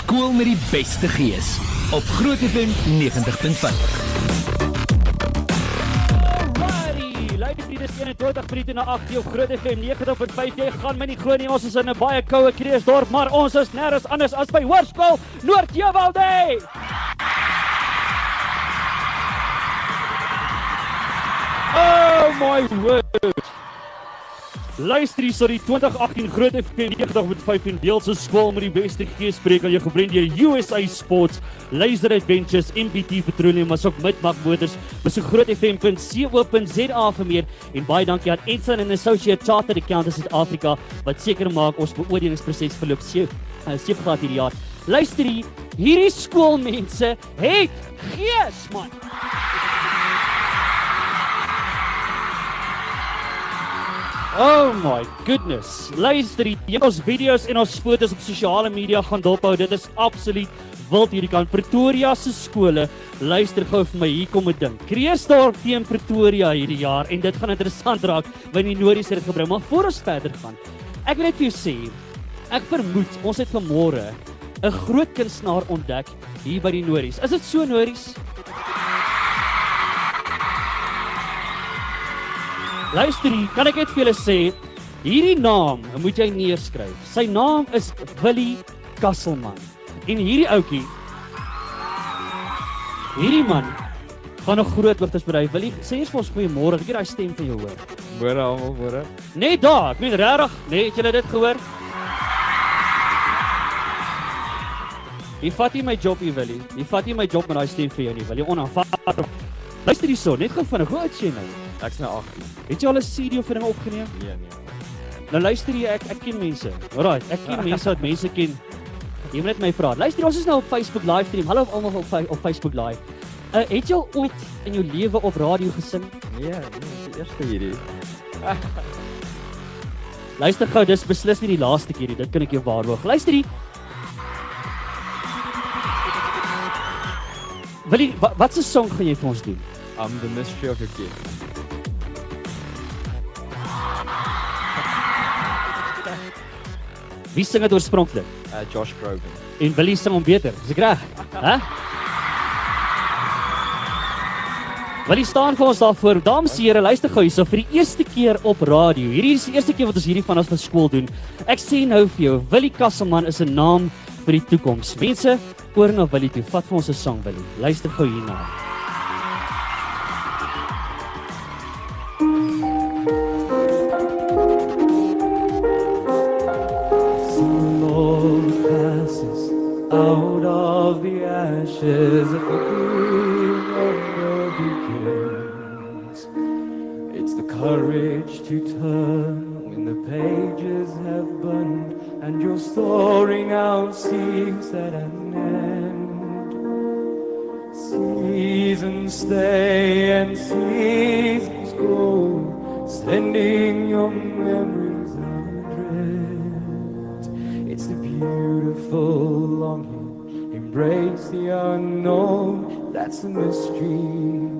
skool met die beste gees op Groot FM 90.5. Alrighty, Lady Friede is 21 minute na 8 op Groot FM 90.5. Jy gaan my nie glo nie, ons is in 'n baie koue Kreeusdorp, maar ons is nêrens anders as by Hoërskool Noord-Jewelde. Oh my word. Luister hier, sorry 2018 Groot FM 90.5 en deel se skool met die beste geespreek al jou gebrand deur USA Sports, Laser Adventures, MPT Petroleum, maar ook Midmark Motors. Besoek grootfm.co.za vir meer en baie dankie aan Edson and Associate Chartered Accountants Suid-Afrika wat seker maak ons beoordelingsproses verloop seef uh, gehad hierdie jaar. Luister hier, hierdie skoolmense het gees man. Oh my goodness. Luister, jy ons video's en ons foto's op sosiale media gaan dophou. Dit is absoluut wild hierdie kant. Pretoria se skole. Luister gou vir my, hier kom 'n ding. Kreeusdorp teen Pretoria hierdie jaar en dit gaan interessant raak wanneer die Noordie se dit gebring. Maar voor ons verder gaan, ek wil net vir jou sê, ek vermoed ons het vanmôre 'n groot kunstenaar ontdek hier by die Noordies. Is dit so Noordies? Luister hier, kan ek net vir julle sê, hierdie naam moet jy neerskryf. Sy naam is Willie Kasselman. En hierdie ouetjie Hierdie man gaan nog groot ligtes bereik. Willie, sê eers vir ons goeiemôre. Ek het daai stem van jou hoor. Môre almal, môre. Net daar, ek meen regtig, nee, het julle dit gehoor? Jy vat nie my job hier, Willie. Jy vat nie my job met daai stem vir jou nie, Willie. Onaanvaarbaar. Luister hierso, net gou vinnig. Hoe oud is jy nou? Ek's nou 18. Het jy al 'n CD of ding opgeneem? Nee, nee. Nou luister jy, ek ek ken mense. Alraai, ek ken mense wat mense ken. Jy moet net my vra. Luister, ons is nou op Facebook livestream. Hallo almal op op Facebook live. Uh, het jy ooit in jou lewe op radio gesing? Nee, nee, die eerste hierdie. Luister gou, dis beslis nie die laaste keer nie. Dit kan ek jou waarborg. Luister hier. Wil jy wat, wat se song gaan jy vir ons doen? Um the mystery of your gift. Wie sing dit oorspronklik? Uh Josh Groban. En wil jy sing hom beter? Is ek reg? Hæ? Wil jy staan vir ons daarvoor? Dames en here, luister gou hierso vir die eerste keer op radio. Hierdie is die eerste keer wat ons hierdie van ons van skool doen. Ek sê nou vir jou, Willie Kasselman is 'n naam vir die toekoms. Mense, oor na Willie toe. Vat vir ons 'n sang, Willie. Luister gou hierna. Memories adrift. It's the beautiful longing, embrace the unknown. That's the mystery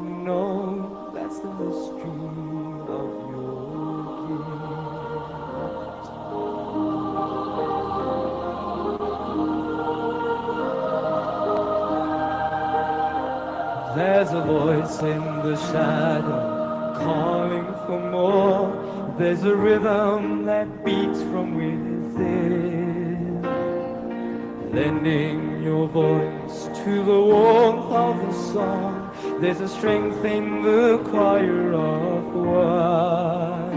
That's the mystery of your gift. There's a voice in the shadow calling for more. There's a rhythm that beats from within, lending your voice to the warmth of the song. There's a strength in the choir of one.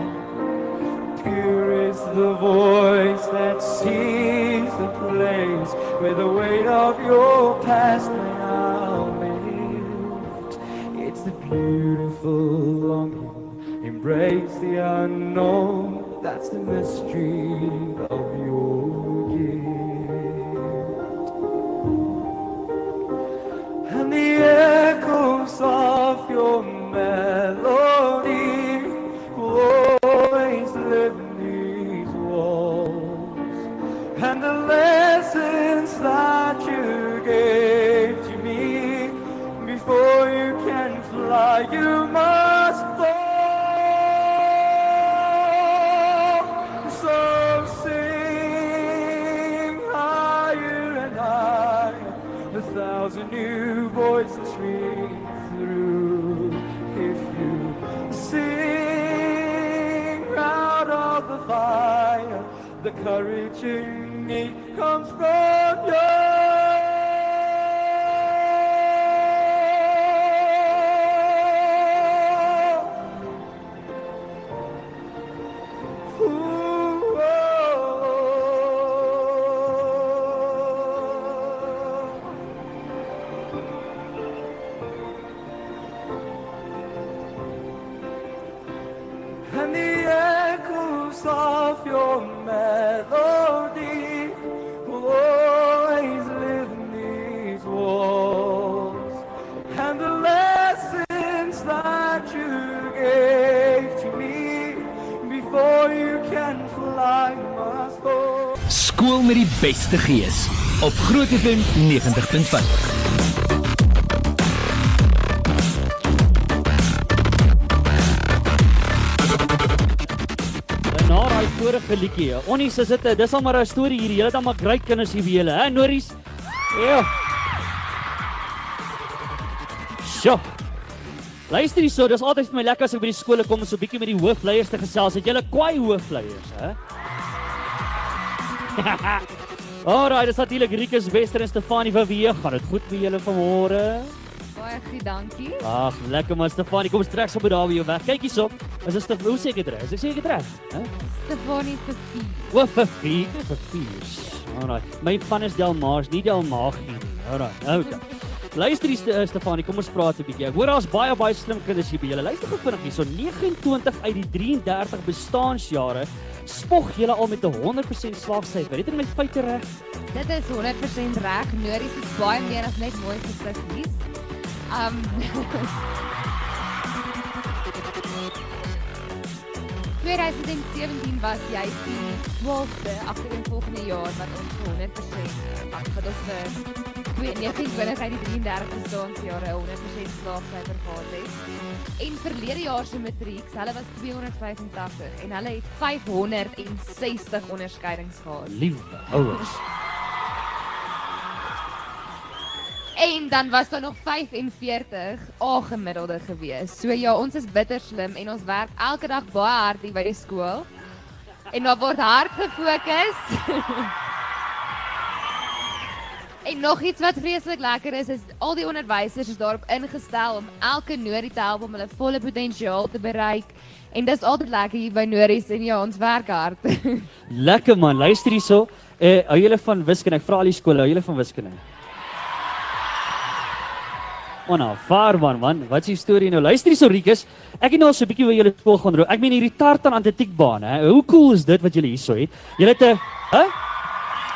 Pure is the voice that sees the place where the weight of your past may now lift. It's the beautiful longing, embrace the unknown. That's the mystery of your that you gave to me. Before you can fly, you must fall. So sing higher and higher. A thousand new voices ring through. If you sing out of the fire, the courage you need comes from you. Oh. and the echoes of your Met die beste gees op Groot FM 90.5. En na daai vorige liedjie, Onnies, is dit dis al maar 'n storie hier. Julle het almal great kinders hier by julle, hè, Nories? Ja. Sjoe. Luister hierso, dis altyd vir my lekker as ek by die skole kom en so 'n bietjie met die hoofleiers te gesels. Het julle kwai hoofleiers, hè? Alraai, dis natuurlik Rikus Wester en Stefanie van Wie. Gaan dit goed met julle vanmôre? Baie goed, dankie. Ag, lekker man Stefanie, kom ons trek sommer daar by jou weg. Kyk hierso. Is dit hoe seker reg? Is ek seker reg? Hè? Stefanie se vier. O, vir vier, vir vier. Alraai. My van is Delmars, nie Delmagie nie. Alraai. Okay. Luister hier Ste- Stefanie, kom ons praat 'n bietjie. Ek hoor daar's baie baie slim kinders hier by julle. Luister gou vinnig hierso. 29 uit die 33 bestaanjare spog julle al met 'n 100% slaagsyfer. Het ek my feite reg? Dit is 100% reg. Nories is baie meer as net mooi gesiggies. Um 2017 was jy die 12de agtereenvolgende jaar wat ons vir 100% ag, wat ons vir 29 uit die 33 bestaanjare 100% slaagsyfer gehad het. En verlede jaar se matriek, hulle was 285 en hulle het 560 onderskeidings gehad. Liewe ouers. Dan was daar nog 45 A gemiddelde gewees. So ja, ons is bitter slim en ons werk elke dag baie hard hier by die skool. En daar word hard gefokus. en nog iets wat vreeslik lekker is, is al die onderwysers is daarop ingestel om elke Norie te help om hulle volle potensiaal te bereik. En dis altyd lekker hier by Nories en ja, ons werk hard. Lekker man, luister hierso. Eh, hou julle van wiskunde? Ek vra al die skole, hou julle van wiskunde? Onna, vaar man, man. Wat is die storie nou? Luister hierso Rikus. Ek het nou al so 'n bietjie by julle skool gaan rook. Ek meen hierdie tartan atletiekbaan, hè. Hoe cool is dit wat julle hierso het? Julle het 'n hè?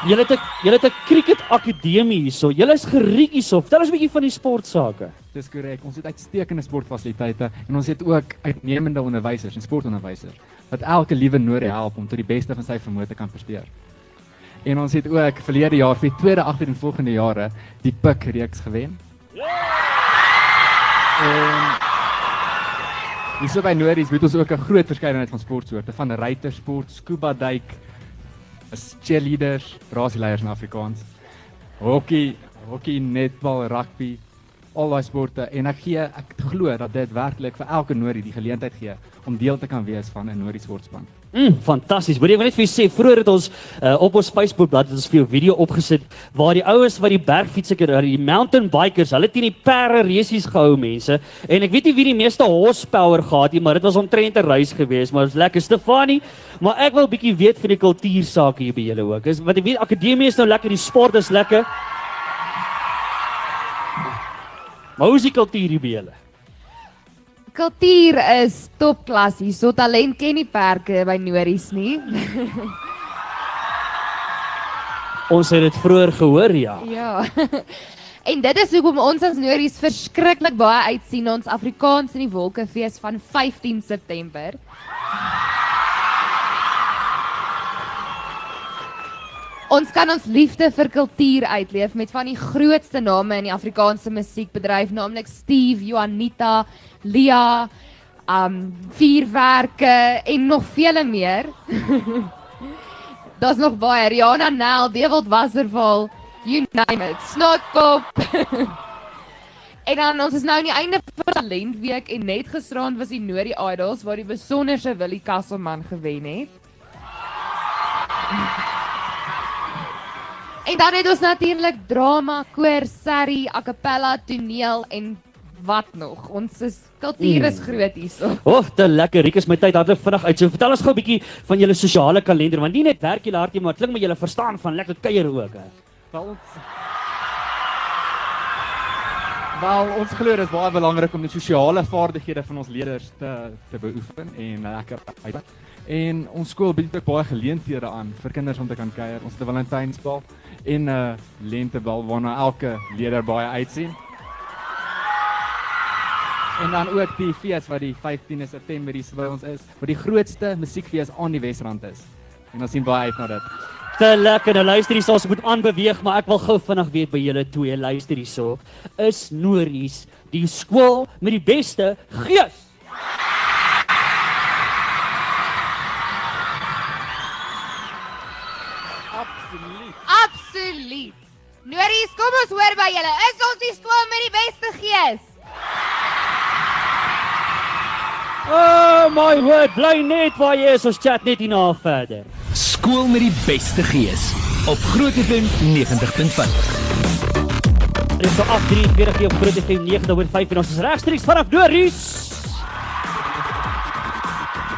Julle het 'n julle het 'n cricket akademie hierso. Julle is geriek hierso. Vertel ons 'n bietjie van die sportsake. Dis korrek. Ons het uitstekende sportfasiliteite en ons het ook uitnemende onderwysers en sportonderwysers wat elke liewe Noord help om tot die beste van sy vermoë te kan presteer. En ons het ook verlede jaar vir die tweede agtereenvolgende jare die PIK reeks gewen. En Dis so by Noordis het ons ook 'n groot verskeidenheid van sportsoorte van ruitersport, scuba duik, is cheerleaders, raasleiers in Afrikaans. Hockey, hockey, netbal, rugby, al daai sporte en ek gee ek glo dat dit werklik vir elke Noordie die geleentheid gee om deel te kan wees van 'n Noordie sportspan. Mm, fantasties. Moet ek net vir julle sê, vroeër het ons uh, op ons Facebook bladsy het ons vir jou video opgesit waar die ouens wat die bergfietsse kan die mountain bikers, hulle teen die perde resies gehou mense. En ek weet nie wie die meeste horsepower gehad het, maar dit was omtrent 'n reis geweest, maar dit was lekker Stefanie. Maar ek wil 'n bietjie weet van die kultuursake hier by julle ook. Is wat ek weet akademie is nou lekker, die sport is lekker. Maar hoe is die kultuur hier by julle? Kultuur is topklas hier. So talent ken nie perke by Nories nie. Ons het dit vroeër gehoor, ja. ja. En dit is hoekom ons as Nories verskriklik baie uitsien na ons Afrikaans in die Wolkefees van 15 September. Ons kan ons liefde vir kultuur uitleef met van die grootste name in die Afrikaanse musiekbedryf, naamlik Steve, Juanita, Lia, um vuurwerke en nog vele meer. Daar's nog baie Rihanna Nel, Dewald Wasserval, you name it. Snotkop. en dan ons is nou aan die einde van talentweek en net gisterand was die Nori Idols waar die besonderse Willie Kasselman gewen het. En dan het ons natuurlik drama, koor, serie, a cappella, toneel en wat nog. Ons is kultuur is groot hierso. Och, te lekker. Riek is my tyd hardloop vinnig uit. So vertel ons gou 'n bietjie van julle sosiale kalender, want nie net werk julle hard nie, maar klink my julle verstaan van lekker kuier ook hè. Wel ons Wel ons glo dit is baie belangrik om die sosiale vaardighede van ons leerders te te beoefen en lekker uit. En ons skool bied ook baie geleenthede aan vir kinders om te kan kuier. Ons het 'n Valentynsbal en 'n lentebal waarna elke leerder baie uitsien. En dan ook die fees wat die 15de September hier by ons is, wat die grootste musiekfees aan die Wesrand is. En ons sien baie uit na dit. Te lekker. Nou luister hier, ons moet aanbeweeg, maar ek wil gou vinnig weet by julle twee luister hierso. Is Nories die skool met die beste gees? Absoluut. Absoluut. Nories, kom ons hoor by julle. Is ons die skool met die beste gees? Oh my word, bly net waar jy is. Ons chat net hierna verder. Skool met die beste gees op Groot FM 90.5. Dit is so 8:43 hier op Groot FM 90.5 en ons is regstreeks vanaf Nories.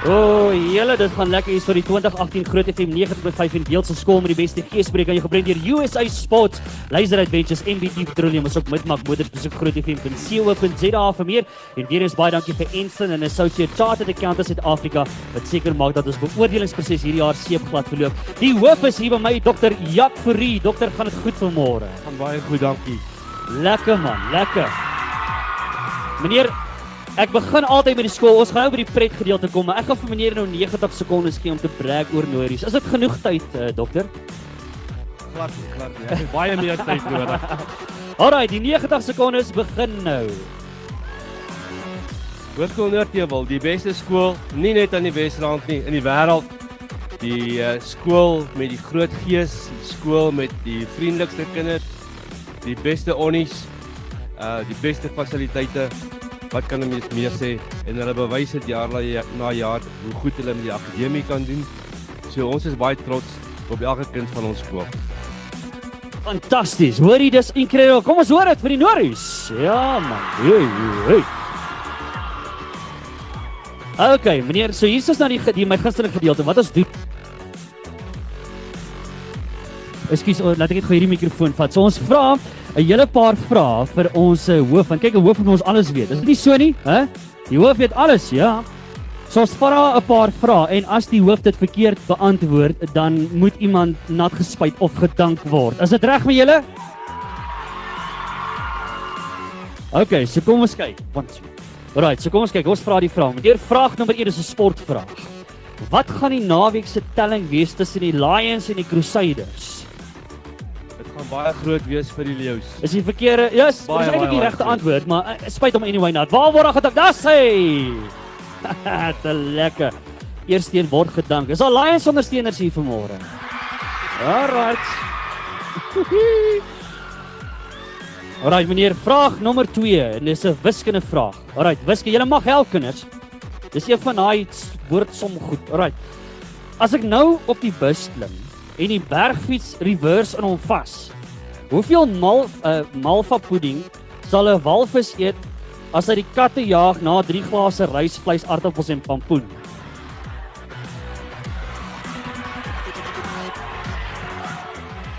O, oh, julle, dit gaan lekker hier vir die 2018 Groot FM 90.5 en Beeldse skool met die beste geespreek aan jou gebring deur USA Sports, Laser Adventures, MBT Petroleum, ons ook Midmark Motors besoek grootfm.co.za vir meer. En weer eens baie dankie vir Ensign en Associate Chartered Accountants Suid-Afrika wat seker maak dat ons beoordelingsproses hierdie jaar seepglad verloop. Die hoof is hier by my, Dr. Jack Fourie. Dokter, gaan dit goed vanmôre? Gaan baie goed, dankie. Lekker man, lekker. Meneer, ek begin altyd met die skool. Ons gaan nou by die pret gedeelte kom, maar ek gaan vir meneer nou 90 sekondes gee om te brag oor Nories. Is dit genoeg tyd, uh, dokter? Glad, glad. Jy het baie meer tyd nodig. Alraai, die 90 sekondes begin nou. Hoërskool Noordheuwel, die beste skool nie net aan die Wesrand nie, in die wêreld. Die uh, skool met die groot gees, die skool met die vriendelikste kinders, die beste onnies, uh die beste fasiliteite. Wat kan mens meer sê? En hulle bewys dit jaar na ja- jaar hoe goed hulle met die akademie kan doen. So ons is baie trots op elke kind van ons skool. Fantasties. Hoor jy dis incredible. Kom ons hoor dit vir die Nories. Ja man. Hey, hey. Okay, meneer, so hier is ons na die, die my gunsteling gedeelte. Wat ons doen Ekskuus, oh, laat ek net gou hierdie mikrofoon vat. So ons vra 'n hele paar vrae vir ons eh, hoof. Want kyk, 'n hoof moet ons alles weet. Is dit nie so nie, hè? Die hoof weet alles, ja. So ons vra 'n paar vrae en as die hoof dit verkeerd beantwoord, dan moet iemand nat gespuit of gedank word. Is dit reg met julle? Okay, so kom ons kyk. Want Alright, so kom ons kyk. Ons vra die vraag. Meneer, vraag nommer 1 is 'n sportvraag. Wat gaan die naweek se telling wees tussen die Lions en die Crusaders? Gaan baie groot wees vir die leeu's. Is die verkeerde? Ja, yes, Baie, eintlik die regte antwoord, maar uh, spyt hom anyway nou. Waar word gedank? Das hy. Te lekker. Eersteen word gedank. Is al Lions ondersteuners hier vanmôre? Alright. Alright meneer, vraag nommer 2 en dis 'n wiskunde vraag. Alright, wiskunde, julle mag help kinders. Dis een van daai woordsom goed. Alright. As ek nou op die bus klim en die bergfiets reverse in hom vas. Hoeveel mal uh, malva pudding sal 'n walvis eet as hy die katte jag na 3 glase rysvleis, aardappels en pampoen?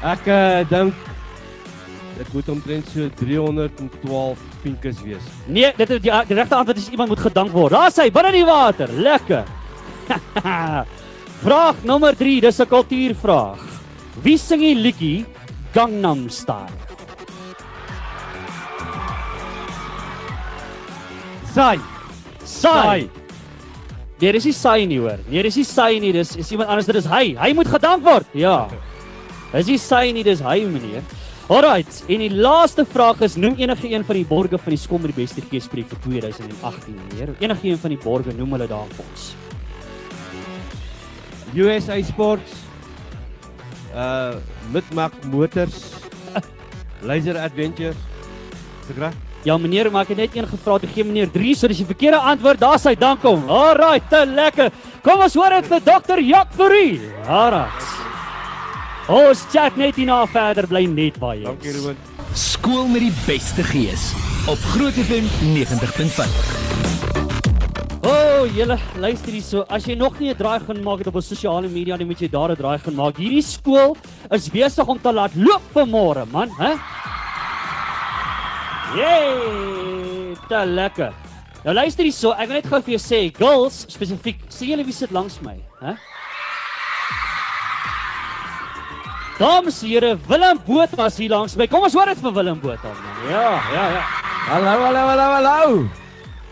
Ek uh, dink dit moet omtrent so 312 pinkes wees. Nee, dit is die, die regte antwoord is iemand moet gedank word. Daar's hy binne die water. Lekker. Vraag nommer 3, dis 'n kultuurvraag. Wie sing die liedjie Gangnam Style? Sai. Sai. Nee, dis nie Sai nie hoor. Nee, dis nie Sai nie, dis is iemand anders, dit is hy. Hy moet gedank word. Ja. Dis nie sy nie, dis hy meneer. Alright, en die laaste vraag is noem enige een van die borge van die skool met die beste geespreek vir 2018 meneer. Enige een van die borge noem hulle daar vir ons. USA Sports. Uh Midmark Motors. Laser Adventures. Is ek reg? Ja meneer, maar ek het net een gevra te gee meneer 3, so dis die verkeerde antwoord. Daar sy, dankom. Alright, te lekker. Kom ons hoor dit vir dokter Jack Fourie. Alright. Ons chat net hierna verder bly net baie. Dankie Ruben. Skool met die beste gees op Groot FM 90.5. Julle luister hierso. As jy nog nie 'n draai gaan maak op ons sosiale media, dan moet jy daar 'n draai gaan maak. Hierdie skool is besig om te laat loop vir môre, man, hè? Yay! Te lekker. Nou luister hierso, ek wil net gou vir jou sê, girls spesifiek, sien julle wie sit langs my, hè? Dames en here, Willem Botha was hier langs my. Kom ons hoor dit vir Willem Botha, man. Ja, ja, ja. Hallo, hallo, hallo, hallo.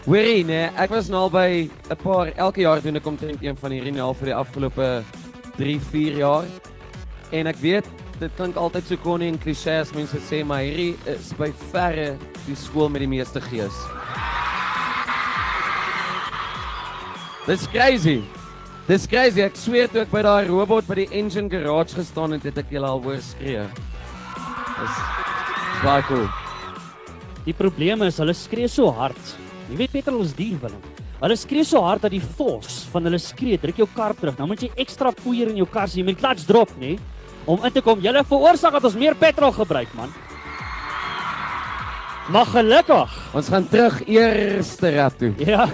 Hoorie, nee, ek was nou al by 'n paar elke jaar doen ek omtrent een van hierdie nou al vir die afgelope 3, 4 jaar. En ek weet dit klink altyd so konnie en klise as mense sê, maar hierdie is by verre die skool met die meeste gees. Dis crazy. Dis crazy. Ek sweer toe ek by daai robot by die engine garage gestaan het, het ek julle al hoor skree. Dis baie cool. Die probleem is hulle skree so hard. Jy weet beter ons dier Willem. Hulle skree so hard dat die force van hulle skree druk jou kar terug. Nou moet jy ekstra poeier in jou kar, so jy moet clutch drop, nê, om in te kom. Julle veroorsaak dat ons meer petrol gebruik, man. Maar gelukkig, Ons gaan terug eerste rap toe. ja.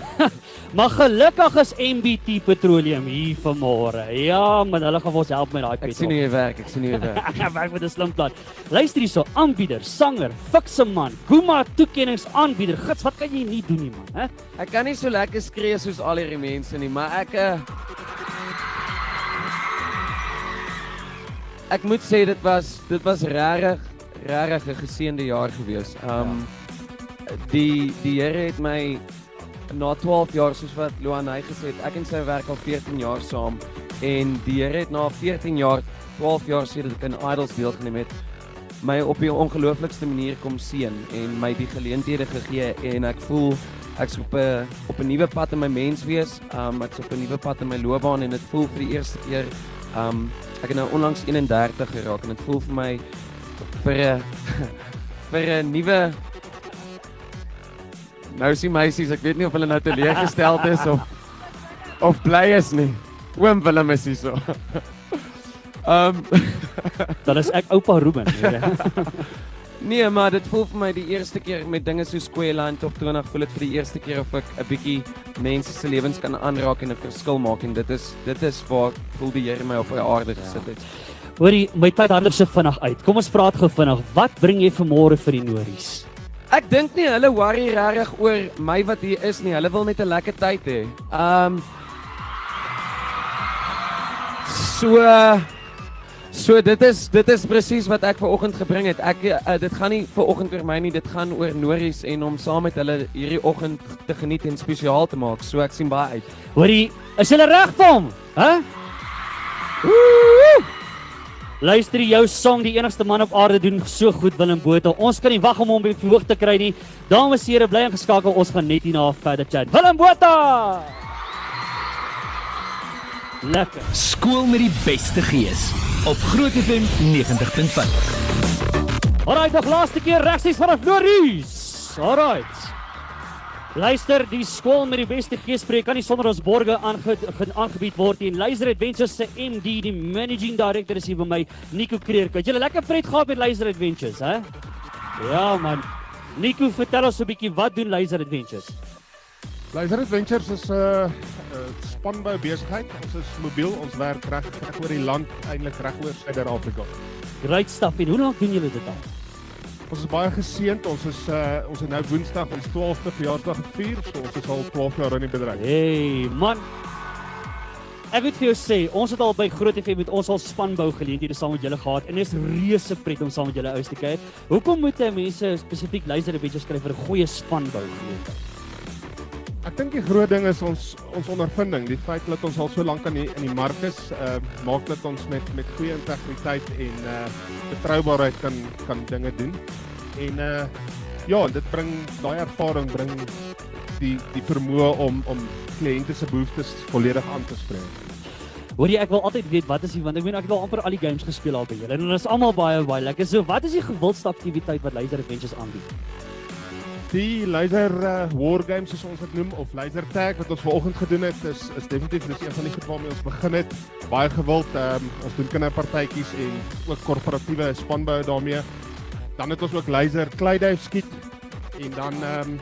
Maar gelukkig is MBT Petroleum hier vanmôre. Ja, man, hulle gaan ons help met daai Ek sien petrol. hoe jy werk, ek sien hoe jy werk. Ek werk met 'n slim plan. Luister hierso, aanbieder, sanger, fikse man, Guma toekennings aanbieder. Gits, wat kan jy nie doen nie, man, hè? Ek kan nie so lekker skree soos al hierdie mense nie, maar ek uh, Ek moet sê dit was dit was regtig regtig 'n geseënde jaar gewees. Um die die Here het my na 12 jaar soos wat Loan hy gesê het, ek en sy werk al 14 jaar saam en die Here het na 14 jaar, 12 jaar sedert ek in Idols deelgeneem het, my op die ongelooflikste manier kom seën en my die geleenthede gegee en ek voel ek's op 'n op 'n nuwe pad in my menswees. Um ek's op 'n nuwe pad in my loopbaan en dit voel vir die eerste keer um ek het nou onlangs 31 geraak en dit voel vir my vir 'n vir 'n nuwe Nou sien meisies, ek weet nie of hulle nou teleurgesteld is of of bly is nie. Oom Willem is hier so. Um Dan is ek oupa Ruben. Nee, maar dit voel vir my die eerste keer met dinge so Squareland op 20 voel dit vir die eerste keer of ek 'n bietjie mense se lewens kan aanraak en 'n verskil maak en dit is dit is waar voel die Here my op die aarde gesit het. Hoorie, my tyd anders se vinnig uit. Kom ons praat gou vinnig. Wat bring jy vanmôre vir die Nories? Ek dink nie hulle worry regtig oor my wat hier is nie. Hulle wil net 'n lekker tyd hê. Um So So dit is dit is presies wat ek ver oggend gebring het. Ek uh, dit gaan nie ver oggend oor my nie, dit gaan oor Nories en om saam met hulle hierdie oggend te geniet en spesiaal te maak. So ek sien baie uit. Hoorie, is hulle reg vir hom? Hæ? Luister jou song, die enigste man op aarde doen so goed Willem Botha. Ons kan nie wag om hom op die verhoog te kry nie. Dames en here, bly ingeskakel. Ons gaan net hierna verder chat. Willem Botha! Lekker. Skool met die beste gees op Groot FM 90.5. Alraai, nog laaste keer regsies vanaf Nories. Alraai. Luister, die skool met die beste geespreek kan nie sonder ons borge aange, ge- aangebied word nie. Laser Adventures se MD, die managing director is hier by my, Nico Kreerk. Het julle lekker pret gehad met Laser Adventures, hè? Ja man. Nico, vertel ons 'n bietjie wat doen Laser Adventures? Laser Adventures is 'n uh, uh, spanbou besigheid. Ons is mobiel, ons werk reg oor die land, eintlik reg oor Suid-Afrika. Great stuff. En hoe lank doen julle dit al? Ons is baie geseënd. Ons is uh, ons het nou Woensdag ons 12de verjaarsdag gevier, so ons is al 12 jaar in die bedryf. Hey man. Ek wil vir jou sê, ons het al by Groot FM met ons al spanbou geleenthede saam met julle gehad en dit is reuse pret om saam met julle uit te kyk. Hoekom moet jy mense spesifiek luister 'n bietjie skryf vir 'n goeie spanbou geleentheid? Ek dink die groot ding is ons ons ondervinding, die feit dat ons al so lank aan die in die mark is, uh maak dat ons met met goeie integriteit en uh betroubaarheid kan kan dinge doen. En uh ja, dit bring daai ervaring bring die die vermoë om om kliënte se behoeftes volledig aan te spreek. Hoor jy ek wil altyd weet wat is die want ek meen ek het al amper al die games gespeel al by julle en dit is almal baie baie lekker. So wat is die gewildste aktiwiteit wat Laser Adventures aanbied? Die laser uh, war games soos ons dit noem of laser tag wat ons vanoggend gedoen het is is definitief dis een van die goed waarmee ons begin het. Baie gewild. Um, ons doen kinderpartytjies en ook korporatiewe spanbou daarmee. Dan het ons ook laser kleiduif skiet en dan ehm um,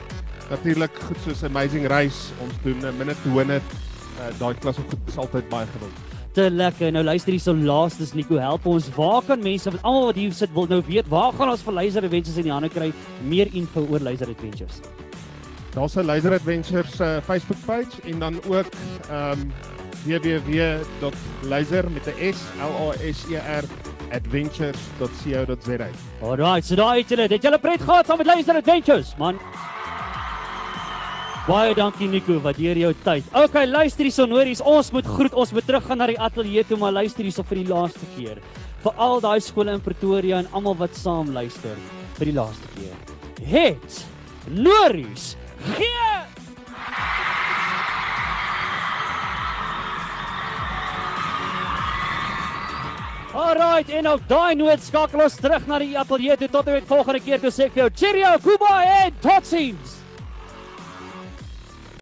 natuurlik goed soos Amazing Race. Ons doen 'n minute to win it. Uh, daai klas of goed is altyd baie gewild. Te lekker. Nou luister hierso laastes Nico, help ons. Waar kan mense wat almal wat hier sit wil nou weet, waar gaan ons vir Laser Adventures in die hande kry? Meer info oor Laser Adventures. Daar's 'n Laser Adventures uh, Facebook page en dan ook ehm um, www.laser met 'n S L A S E R adventures.co.za. Alright, so daai het julle, het julle pret gehad saam met Laser Adventures, man. Baie dankie Nico, waardeer jou tyd. Okay, luister hierson, hoor hier's ons moet groet, ons moet teruggaan na die ateljee toe, maar luister hierso vir die laaste keer. Vir al daai skole in Pretoria en almal wat saam luister vir die laaste keer. Het Lories gee Alright, en op daai noot skakel ons terug na die ateljee toe tot met volgende keer toe sê ek vir jou cheerio, goodbye en totsiens.